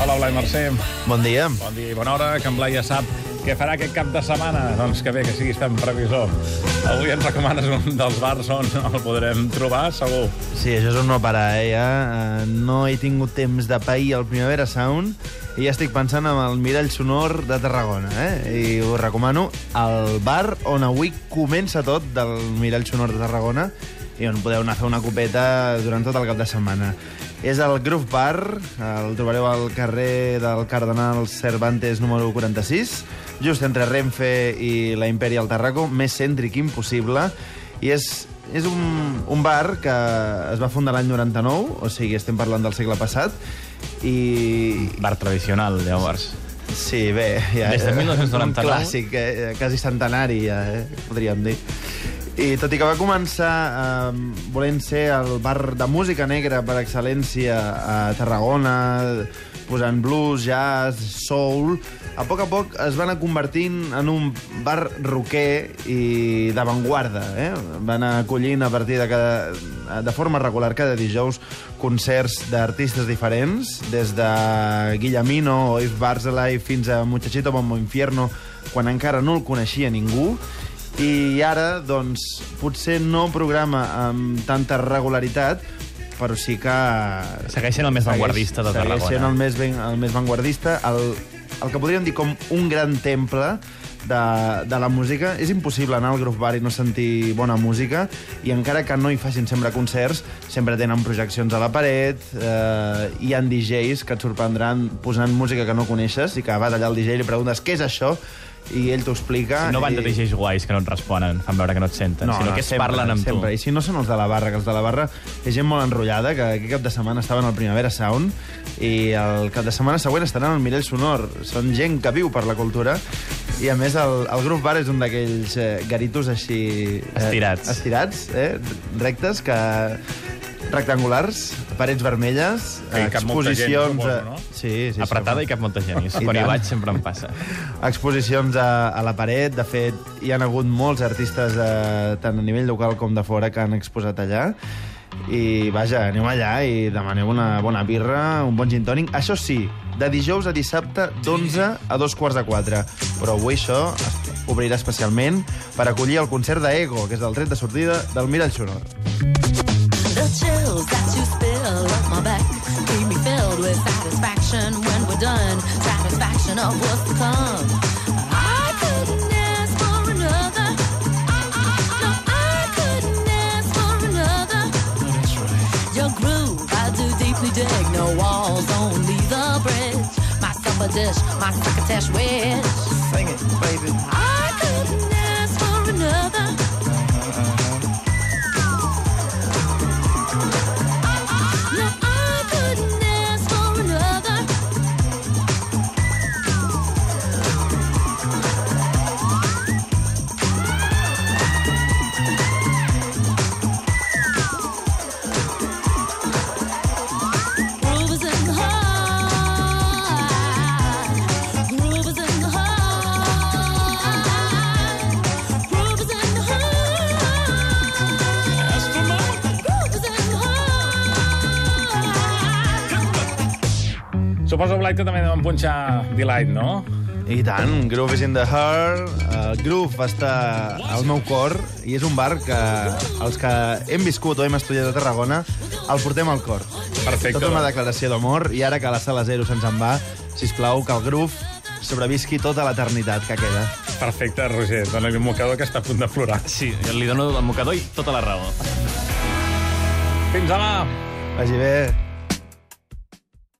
Hola, Blai Mercè. Bon dia. Bon dia i bona hora, que en Blai ja sap què farà aquest cap de setmana. Doncs que bé, que siguis tan previsor. Avui ens recomanes un dels bars on el podrem trobar, segur. Sí, això és un no parar, eh? Ja, eh, no he tingut temps de pair al Primavera Sound i ja estic pensant en el Mirall Sonor de Tarragona, eh? I us recomano el bar on avui comença tot del Mirall Sonor de Tarragona i on podeu anar a fer una copeta durant tot el cap de setmana. És el Groove Bar, el trobareu al carrer del Cardenal Cervantes número 46, just entre Renfe i la Imperial Tarraco, més cèntric impossible, i és, és un, un bar que es va fundar l'any 99, o sigui, estem parlant del segle passat, i... Bar tradicional, llavors. Sí, bé... Ja, Des de 1999. Un clàssic, eh, quasi centenari, ja, eh, podríem dir. I tot i que va començar eh, volent ser el bar de música negra per excel·lència a Tarragona, posant blues, jazz, soul, a poc a poc es van anar convertint en un bar rocker i d'avantguarda. Eh? Van anar acollint a partir de cada, de forma regular cada dijous concerts d'artistes diferents, des de Guillemino o Yves Barzalai fins a Muchachito Bombo Infierno, quan encara no el coneixia ningú, i ara, doncs, potser no programa amb tanta regularitat, però sí que... Segueix sent el més vanguardista de Segueix Tarragona. sent el més, ben, el més vanguardista, el, el que podríem dir com un gran temple de, de la música. És impossible anar al Groove Bar i no sentir bona música, i encara que no hi facin sempre concerts, sempre tenen projeccions a la paret, eh, hi han DJs que et sorprendran posant música que no coneixes, i que vas allà al DJ i li preguntes què és això, i ell t'ho explica. Si no van i... de DJs guais que no et responen, fan veure que no et senten, sinó que es sempre, parlen amb sempre. I tu. si no són els de la barra, que els de la barra és gent molt enrotllada, que aquest cap de setmana estaven al Primavera Sound, i el cap de setmana següent estaran al Mirell Sonor. Són gent que viu per la cultura, i a més el, el Groove Bar és un d'aquells eh, garitos així... Eh, Estirats. Estirats, eh? Rectes, que rectangulars, parets vermelles, Que hi cap molta gent, exposicions... suposo, no? Sí, sí. Apretada sí, i cap molta gent. I I quan hi tant. vaig sempre em passa. exposicions a, a la paret. De fet, hi han hagut molts artistes, eh, tant a nivell local com de fora, que han exposat allà. I, vaja, aneu allà i demaneu una bona birra, un bon gin tònic. Això sí, de dijous a dissabte, d'11 a dos quarts de quatre. Però avui això es obrirà especialment per acollir el concert d'Ego, que és el tret de sortida del Mirall Sonor. Chills that you spill up my back leave me filled with satisfaction when we're done. Satisfaction of what's to come. I couldn't ask for another. No, I couldn't ask for another. Your groove, I do deeply dig. No walls, only the bridge. My supper dish, my crocketesh wish. Sing it, baby. I Suposo, Blai, que també deuen punxar Delight, no? I tant, Groove is in the Heart. El Groove va estar al meu cor i és un bar que els que hem viscut o hem estudiat a Tarragona el portem al cor. Perfecte. Tota una declaració d'amor i ara que la sala zero se'ns en va, sisplau, que el Groove sobrevisqui tota l'eternitat que queda. Perfecte, Roger. Dóna-li un mocador que està a punt de plorar. Sí, li dono el mocador i tota la raó. Fins demà! Vagi bé.